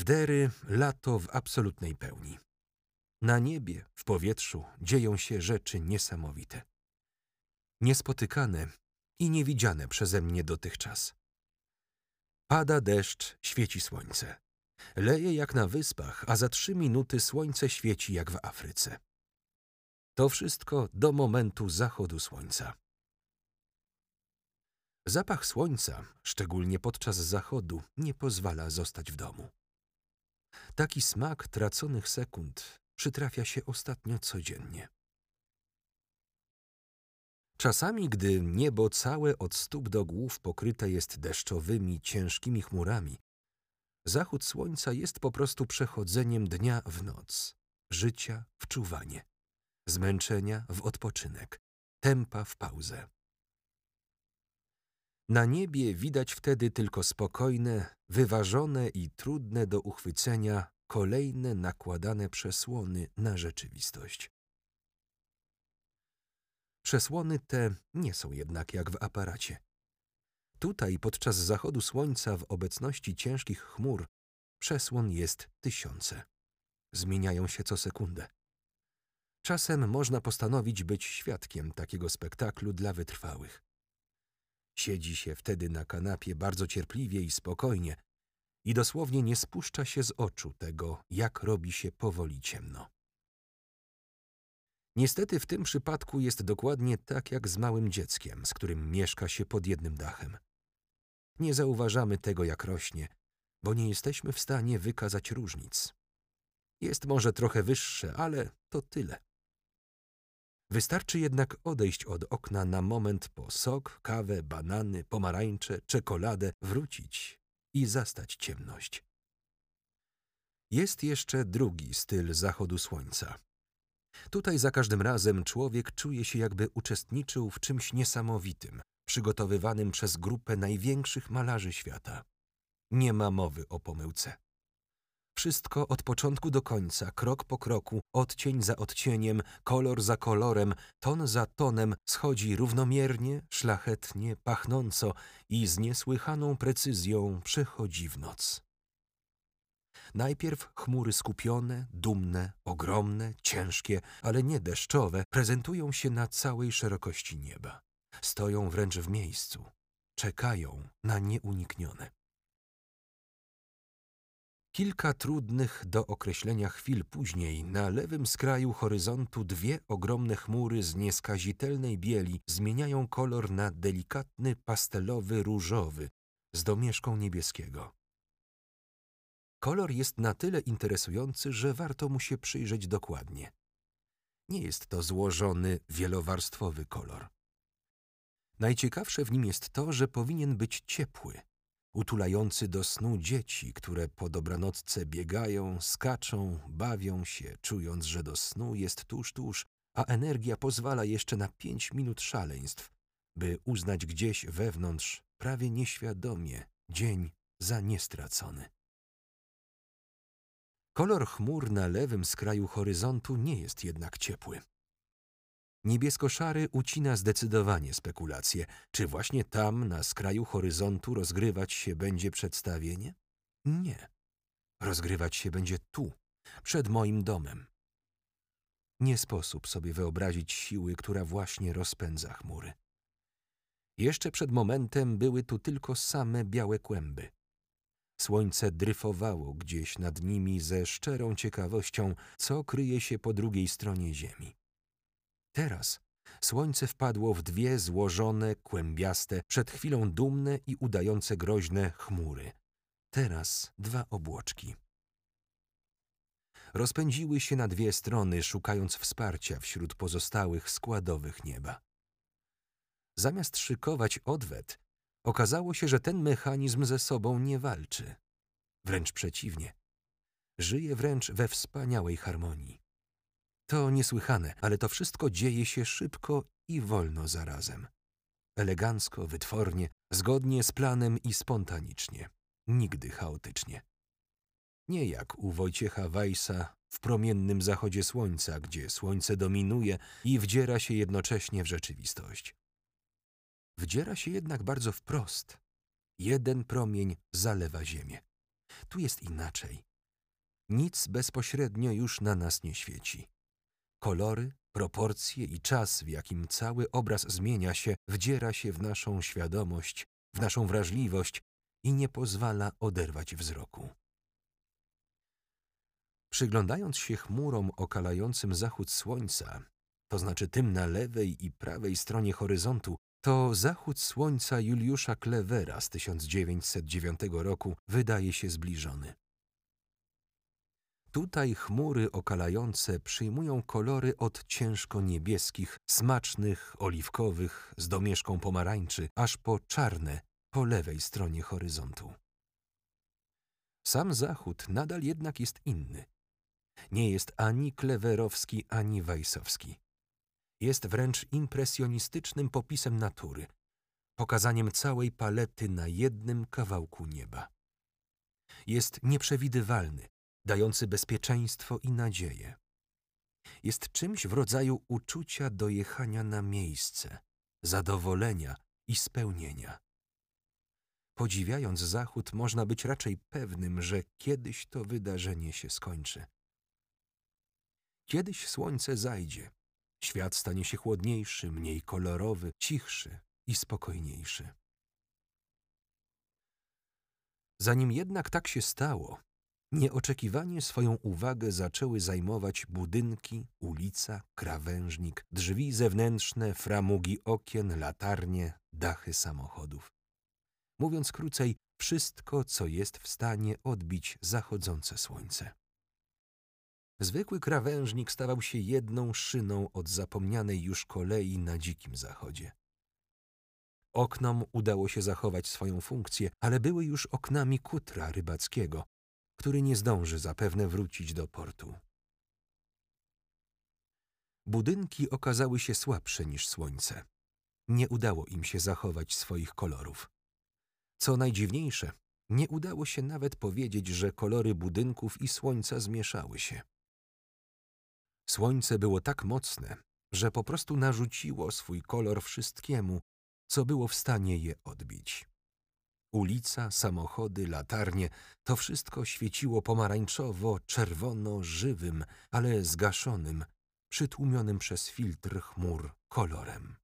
W Dery lato w absolutnej pełni. Na niebie, w powietrzu dzieją się rzeczy niesamowite. Niespotykane i niewidziane przeze mnie dotychczas. Pada deszcz, świeci słońce. Leje jak na wyspach, a za trzy minuty słońce świeci jak w Afryce. To wszystko do momentu zachodu słońca. Zapach słońca, szczególnie podczas zachodu, nie pozwala zostać w domu. Taki smak traconych sekund przytrafia się ostatnio codziennie. Czasami, gdy niebo całe od stóp do głów pokryte jest deszczowymi, ciężkimi chmurami, zachód słońca jest po prostu przechodzeniem dnia w noc, życia w czuwanie, zmęczenia w odpoczynek, tempa w pauzę. Na niebie widać wtedy tylko spokojne, wyważone i trudne do uchwycenia kolejne nakładane przesłony na rzeczywistość. Przesłony te nie są jednak jak w aparacie. Tutaj podczas zachodu słońca w obecności ciężkich chmur przesłon jest tysiące. Zmieniają się co sekundę. Czasem można postanowić być świadkiem takiego spektaklu dla wytrwałych. Siedzi się wtedy na kanapie bardzo cierpliwie i spokojnie i dosłownie nie spuszcza się z oczu tego, jak robi się powoli ciemno. Niestety w tym przypadku jest dokładnie tak jak z małym dzieckiem, z którym mieszka się pod jednym dachem. Nie zauważamy tego, jak rośnie, bo nie jesteśmy w stanie wykazać różnic. Jest może trochę wyższe, ale to tyle. Wystarczy jednak odejść od okna na moment po sok, kawę, banany, pomarańcze, czekoladę, wrócić i zastać ciemność. Jest jeszcze drugi styl zachodu słońca. Tutaj za każdym razem człowiek czuje się jakby uczestniczył w czymś niesamowitym, przygotowywanym przez grupę największych malarzy świata. Nie ma mowy o pomyłce. Wszystko od początku do końca, krok po kroku, odcień za odcieniem, kolor za kolorem, ton za tonem schodzi równomiernie, szlachetnie, pachnąco i z niesłychaną precyzją przechodzi w noc. Najpierw chmury skupione, dumne, ogromne, ciężkie, ale nie deszczowe, prezentują się na całej szerokości nieba. Stoją wręcz w miejscu, czekają na nieuniknione. Kilka trudnych do określenia chwil później na lewym skraju horyzontu dwie ogromne chmury z nieskazitelnej bieli zmieniają kolor na delikatny pastelowy różowy z domieszką niebieskiego. Kolor jest na tyle interesujący, że warto mu się przyjrzeć dokładnie. Nie jest to złożony, wielowarstwowy kolor. Najciekawsze w nim jest to, że powinien być ciepły, utulający do snu dzieci, które po dobranocce biegają, skaczą, bawią się, czując, że do snu jest tuż, tuż, a energia pozwala jeszcze na pięć minut szaleństw, by uznać gdzieś wewnątrz, prawie nieświadomie, dzień za niestracony. Kolor chmur na lewym skraju horyzontu nie jest jednak ciepły. Niebiesko-szary ucina zdecydowanie spekulacje, czy właśnie tam, na skraju horyzontu, rozgrywać się będzie przedstawienie? Nie. Rozgrywać się będzie tu, przed moim domem. Nie sposób sobie wyobrazić siły, która właśnie rozpędza chmury. Jeszcze przed momentem były tu tylko same białe kłęby. Słońce dryfowało gdzieś nad nimi ze szczerą ciekawością, co kryje się po drugiej stronie ziemi. Teraz słońce wpadło w dwie złożone, kłębiaste, przed chwilą dumne i udające groźne chmury. Teraz dwa obłoczki. Rozpędziły się na dwie strony, szukając wsparcia wśród pozostałych składowych nieba. Zamiast szykować odwet, okazało się, że ten mechanizm ze sobą nie walczy. Wręcz przeciwnie. Żyje wręcz we wspaniałej harmonii. To niesłychane, ale to wszystko dzieje się szybko i wolno zarazem. Elegancko, wytwornie, zgodnie z planem i spontanicznie. Nigdy chaotycznie. Nie jak u Wojciecha Weissa w promiennym zachodzie słońca, gdzie słońce dominuje i wdziera się jednocześnie w rzeczywistość. Wdziera się jednak bardzo wprost. Jeden promień zalewa ziemię. Tu jest inaczej. Nic bezpośrednio już na nas nie świeci. Kolory, proporcje i czas, w jakim cały obraz zmienia się, wdziera się w naszą świadomość, w naszą wrażliwość i nie pozwala oderwać wzroku. Przyglądając się chmurom okalającym zachód słońca, to znaczy tym na lewej i prawej stronie horyzontu, to zachód słońca Juliusza Klewera z 1909 roku wydaje się zbliżony. Tutaj chmury okalające przyjmują kolory od ciężko niebieskich, smacznych, oliwkowych, z domieszką pomarańczy, aż po czarne po lewej stronie horyzontu. Sam zachód nadal jednak jest inny. Nie jest ani klewerowski, ani wajsowski. Jest wręcz impresjonistycznym popisem natury, pokazaniem całej palety na jednym kawałku nieba. Jest nieprzewidywalny, dający bezpieczeństwo i nadzieję. Jest czymś w rodzaju uczucia dojechania na miejsce, zadowolenia i spełnienia. Podziwiając zachód, można być raczej pewnym, że kiedyś to wydarzenie się skończy. Kiedyś słońce zajdzie, świat stanie się chłodniejszy, mniej kolorowy, cichszy i spokojniejszy. Zanim jednak tak się stało, Nieoczekiwanie swoją uwagę zaczęły zajmować budynki, ulica, krawężnik, drzwi zewnętrzne, framugi okien, latarnie, dachy samochodów. Mówiąc krócej, wszystko, co jest w stanie odbić zachodzące słońce. Zwykły krawężnik stawał się jedną szyną od zapomnianej już kolei na dzikim zachodzie. Oknom udało się zachować swoją funkcję, ale były już oknami kutra rybackiego, który nie zdąży zapewne wrócić do portu. Budynki okazały się słabsze niż słońce. Nie udało im się zachować swoich kolorów. Co najdziwniejsze, nie udało się nawet powiedzieć, że kolory budynków i słońca zmieszały się. Słońce było tak mocne, że po prostu narzuciło swój kolor wszystkiemu, co było w stanie je odbić. Ulica, samochody, latarnie to wszystko świeciło pomarańczowo, czerwono, żywym, ale zgaszonym, przytłumionym przez filtr chmur kolorem.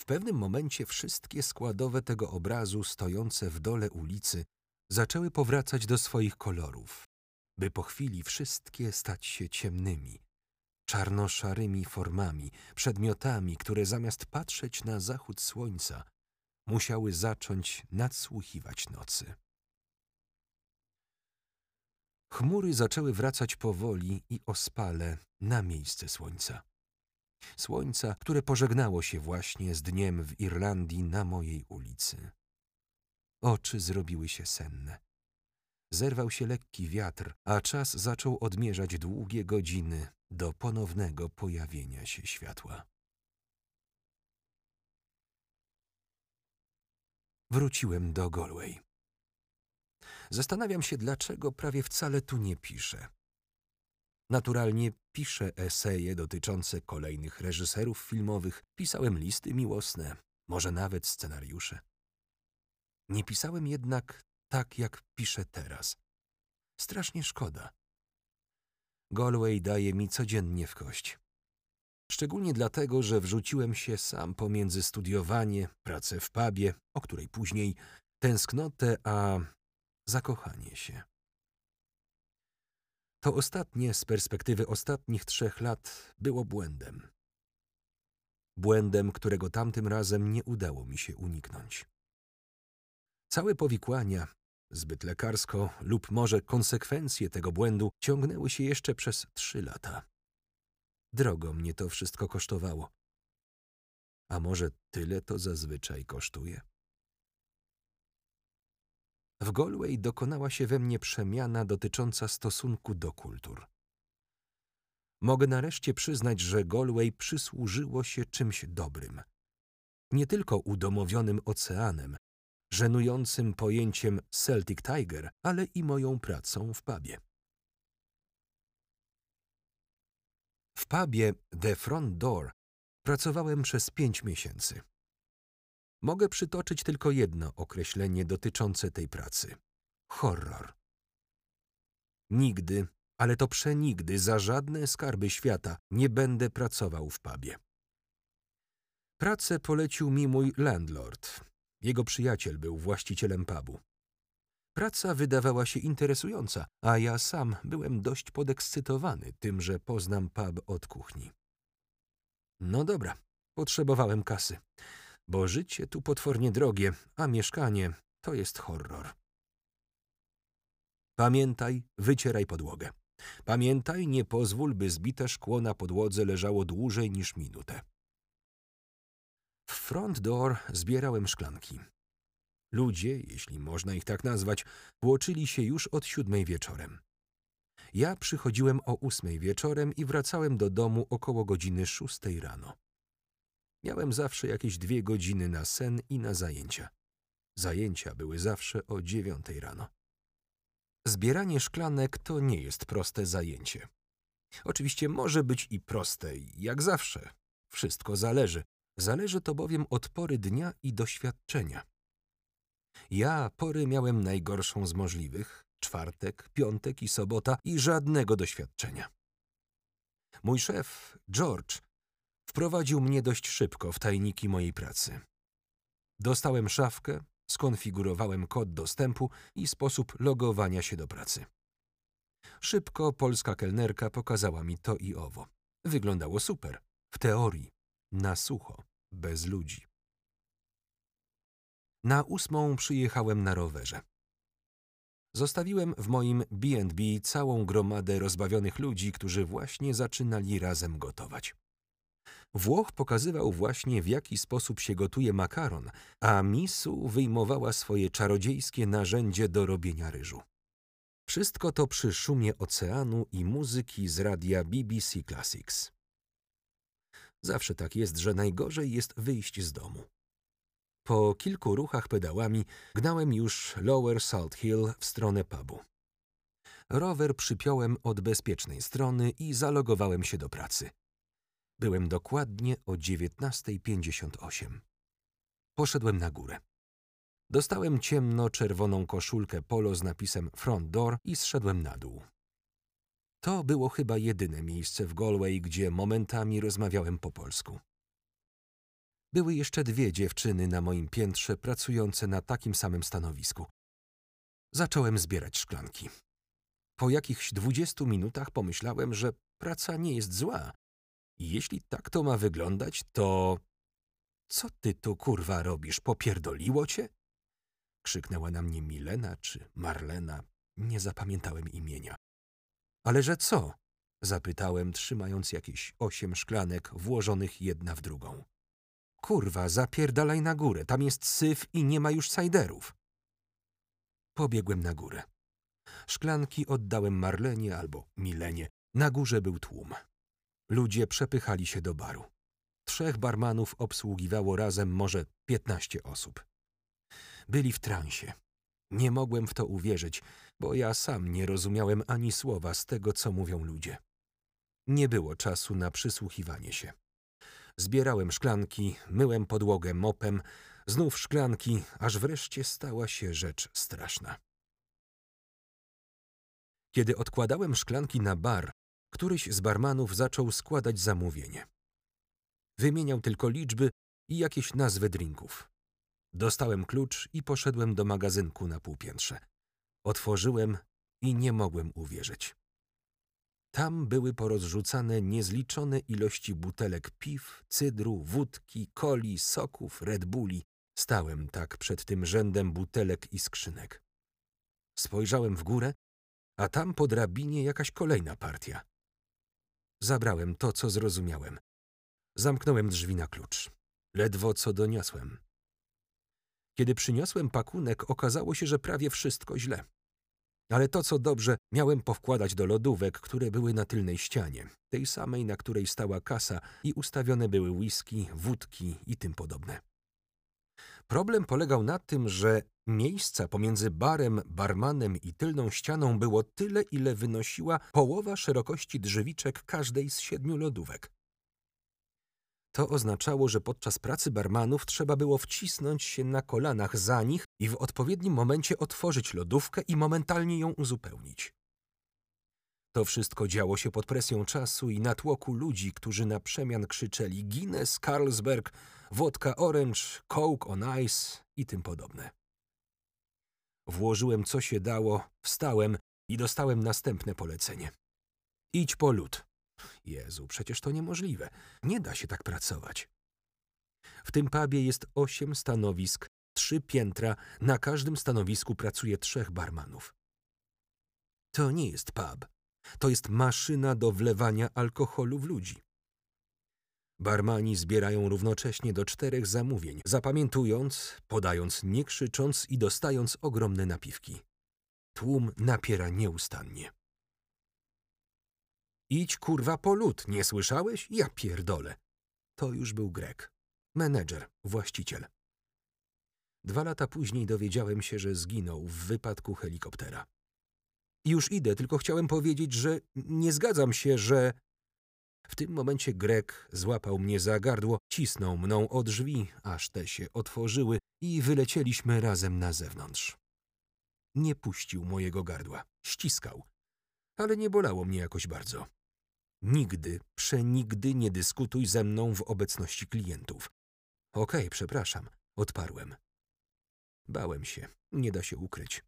W pewnym momencie wszystkie składowe tego obrazu stojące w dole ulicy zaczęły powracać do swoich kolorów, by po chwili wszystkie stać się ciemnymi, czarno-szarymi formami, przedmiotami, które zamiast patrzeć na zachód słońca, musiały zacząć nadsłuchiwać nocy. Chmury zaczęły wracać powoli i ospale na miejsce słońca. Słońca, które pożegnało się właśnie z dniem w Irlandii na mojej ulicy. Oczy zrobiły się senne. Zerwał się lekki wiatr, a czas zaczął odmierzać długie godziny do ponownego pojawienia się światła. Wróciłem do Galway. Zastanawiam się, dlaczego prawie wcale tu nie piszę. Naturalnie piszę eseje dotyczące kolejnych reżyserów filmowych, pisałem listy miłosne, może nawet scenariusze. Nie pisałem jednak tak, jak piszę teraz. Strasznie szkoda. Galway daje mi codziennie w kość. Szczególnie dlatego, że wrzuciłem się sam pomiędzy studiowanie, pracę w pubie, o której później, tęsknotę, a zakochanie się. To ostatnie z perspektywy ostatnich trzech lat było błędem. Błędem, którego tamtym razem nie udało mi się uniknąć. Całe powikłania, zbyt lekarsko lub może konsekwencje tego błędu ciągnęły się jeszcze przez trzy lata. Drogo mnie to wszystko kosztowało. A może tyle to zazwyczaj kosztuje? W Galway dokonała się we mnie przemiana dotycząca stosunku do kultur. Mogę nareszcie przyznać, że Galway przysłużyło się czymś dobrym. Nie tylko udomowionym oceanem, żenującym pojęciem Celtic Tiger, ale i moją pracą w pubie. W pubie The Front Door pracowałem przez pięć miesięcy. Mogę przytoczyć tylko jedno określenie dotyczące tej pracy. Horror. Nigdy, ale to przenigdy, za żadne skarby świata nie będę pracował w pubie. Pracę polecił mi mój landlord. Jego przyjaciel był właścicielem pubu. Praca wydawała się interesująca, a ja sam byłem dość podekscytowany tym, że poznam pub od kuchni. No dobra, potrzebowałem kasy, bo życie tu potwornie drogie, a mieszkanie to jest horror. Pamiętaj, wycieraj podłogę. Pamiętaj, nie pozwól, by zbite szkło na podłodze leżało dłużej niż minutę. W front door zbierałem szklanki. Ludzie, jeśli można ich tak nazwać, tłoczyli się już od siódmej wieczorem. Ja przychodziłem o ósmej wieczorem i wracałem do domu około godziny szóstej rano. Miałem zawsze jakieś dwie godziny na sen i na zajęcia. Zajęcia były zawsze o dziewiątej rano. Zbieranie szklanek to nie jest proste zajęcie. Oczywiście może być i proste, jak zawsze. Wszystko zależy. Zależy to bowiem od pory dnia i doświadczenia. Ja pory miałem najgorszą z możliwych, czwartek, piątek i sobota i żadnego doświadczenia. Mój szef, George, wprowadził mnie dość szybko w tajniki mojej pracy. Dostałem szafkę, skonfigurowałem kod dostępu i sposób logowania się do pracy. Szybko polska kelnerka pokazała mi to i owo. Wyglądało super. W teorii. Na sucho. Bez ludzi. Na ósmą przyjechałem na rowerze. Zostawiłem w moim B&B całą gromadę rozbawionych ludzi, którzy właśnie zaczynali razem gotować. Włoch pokazywał właśnie, w jaki sposób się gotuje makaron, a Misu wyjmowała swoje czarodziejskie narzędzie do robienia ryżu. Wszystko to przy szumie oceanu i muzyki z radia BBC Classics. Zawsze tak jest, że najgorzej jest wyjść z domu. Po kilku ruchach pedałami gnałem już Lower Salt Hill w stronę pubu. Rower przypiąłem od bezpiecznej strony i zalogowałem się do pracy. Byłem dokładnie o 19.58. Poszedłem na górę. Dostałem ciemno-czerwoną koszulkę polo z napisem Front Door i zszedłem na dół. To było chyba jedyne miejsce w Galway, gdzie momentami rozmawiałem po polsku. Były jeszcze dwie dziewczyny na moim piętrze pracujące na takim samym stanowisku. Zacząłem zbierać szklanki. Po jakichś dwudziestu minutach pomyślałem, że praca nie jest zła. I jeśli tak to ma wyglądać, to... Co ty tu, kurwa, robisz? Popierdoliło cię? Krzyknęła na mnie Milena czy Marlena. Nie zapamiętałem imienia. Ale że co? Zapytałem, trzymając jakieś osiem szklanek włożonych jedna w drugą. Kurwa, zapierdalaj na górę, tam jest syf i nie ma już sajderów. Pobiegłem na górę. Szklanki oddałem Marlenie albo Milenie. Na górze był tłum. Ludzie przepychali się do baru. Trzech barmanów obsługiwało razem może piętnaście osób. Byli w transie. Nie mogłem w to uwierzyć, bo ja sam nie rozumiałem ani słowa z tego, co mówią ludzie. Nie było czasu na przysłuchiwanie się. Zbierałem szklanki, myłem podłogę mopem, znów szklanki, aż wreszcie stała się rzecz straszna. Kiedy odkładałem szklanki na bar, któryś z barmanów zaczął składać zamówienie. Wymieniał tylko liczby i jakieś nazwy drinków. Dostałem klucz i poszedłem do magazynku na półpiętrze. Otworzyłem i nie mogłem uwierzyć. Tam były porozrzucane niezliczone ilości butelek piw, cydru, wódki, coli, soków, Red Bulli. Stałem tak przed tym rzędem butelek i skrzynek. Spojrzałem w górę, a tam po drabinie jakaś kolejna partia. Zabrałem to, co zrozumiałem. Zamknąłem drzwi na klucz. Ledwo co doniosłem. Kiedy przyniosłem pakunek, okazało się, że prawie wszystko źle. Ale to, co dobrze, miałem powkładać do lodówek, które były na tylnej ścianie, tej samej, na której stała kasa i ustawione były whisky, wódki i tym podobne. Problem polegał na tym, że miejsca pomiędzy barem, barmanem i tylną ścianą było tyle, ile wynosiła połowa szerokości drzewiczek każdej z siedmiu lodówek. To oznaczało, że podczas pracy barmanów trzeba było wcisnąć się na kolanach za nich i w odpowiednim momencie otworzyć lodówkę i momentalnie ją uzupełnić. To wszystko działo się pod presją czasu i natłoku ludzi, którzy na przemian krzyczeli Guinness, Carlsberg, wodka Orange, Coke on Ice i tym podobne. Włożyłem co się dało, wstałem i dostałem następne polecenie. Idź po lód. Jezu, przecież to niemożliwe. Nie da się tak pracować. W tym pubie jest osiem stanowisk, trzy piętra, na każdym stanowisku pracuje trzech barmanów. To nie jest pub. To jest maszyna do wlewania alkoholu w ludzi. Barmani zbierają równocześnie do czterech zamówień, zapamiętując, podając nie krzycząc i dostając ogromne napiwki. Tłum napiera nieustannie. Idź kurwa po lód, nie słyszałeś? Ja pierdolę. To już był Grek. Menedżer, właściciel. Dwa lata później dowiedziałem się, że zginął w wypadku helikoptera. Już idę, tylko chciałem powiedzieć, że nie zgadzam się, że... W tym momencie Grek złapał mnie za gardło, cisnął mną o drzwi, aż te się otworzyły i wylecieliśmy razem na zewnątrz. Nie puścił mojego gardła, ściskał, ale nie bolało mnie jakoś bardzo. Nigdy, przenigdy nie dyskutuj ze mną w obecności klientów. Okej, okay, przepraszam, odparłem. Bałem się, nie da się ukryć.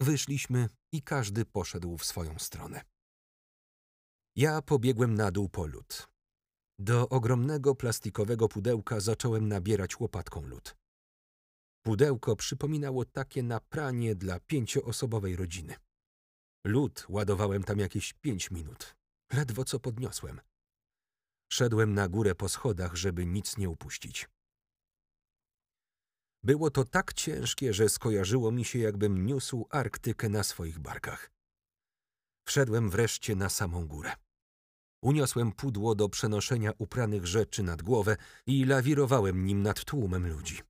Wyszliśmy i każdy poszedł w swoją stronę. Ja pobiegłem na dół po lód. Do ogromnego plastikowego pudełka zacząłem nabierać łopatką lód. Pudełko przypominało takie na pranie dla pięcioosobowej rodziny. Lód ładowałem tam jakieś pięć minut. Ledwo co podniosłem. Szedłem na górę po schodach, żeby nic nie upuścić. Było to tak ciężkie, że skojarzyło mi się, jakbym niósł Arktykę na swoich barkach. Wszedłem wreszcie na samą górę. Uniosłem pudło do przenoszenia upranych rzeczy nad głowę i lawirowałem nim nad tłumem ludzi.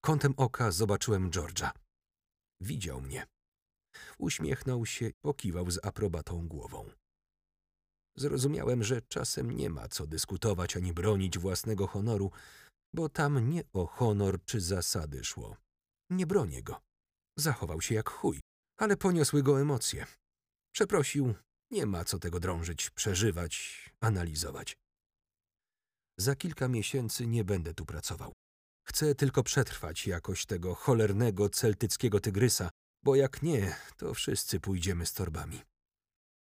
Kątem oka zobaczyłem George'a. Widział mnie. Uśmiechnął się, pokiwał z aprobatą głową. Zrozumiałem, że czasem nie ma co dyskutować ani bronić własnego honoru, bo tam nie o honor czy zasady szło. Nie bronię go. Zachował się jak chuj, ale poniosły go emocje. Przeprosił, nie ma co tego drążyć, przeżywać, analizować. Za kilka miesięcy nie będę tu pracował. Chcę tylko przetrwać jakoś tego cholernego celtyckiego tygrysa, bo jak nie, to wszyscy pójdziemy z torbami.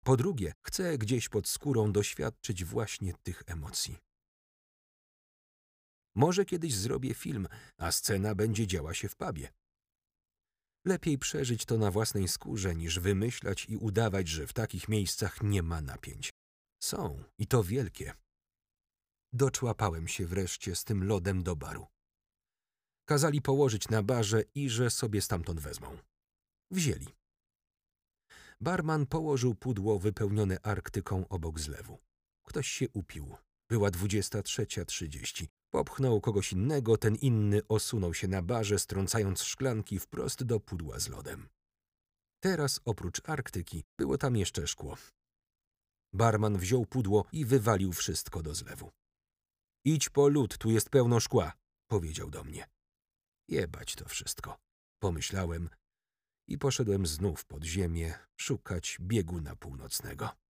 Po drugie, chcę gdzieś pod skórą doświadczyć właśnie tych emocji. Może kiedyś zrobię film, a scena będzie działa się w pubie. Lepiej przeżyć to na własnej skórze, niż wymyślać i udawać, że w takich miejscach nie ma napięć. Są, i to wielkie. Doczłapałem się wreszcie z tym lodem do baru. Kazali położyć na barze i że sobie stamtąd wezmą. Wzięli. Barman położył pudło wypełnione Arktyką obok zlewu. Ktoś się upił. Była dwudziesta trzecia trzydzieści. Popchnął kogoś innego, ten inny osunął się na barze, strącając szklanki wprost do pudła z lodem. Teraz oprócz Arktyki było tam jeszcze szkło. Barman wziął pudło i wywalił wszystko do zlewu. Idź po lód, tu jest pełno szkła, powiedział do mnie. Jebać to wszystko, pomyślałem i poszedłem znów pod ziemię szukać bieguna północnego.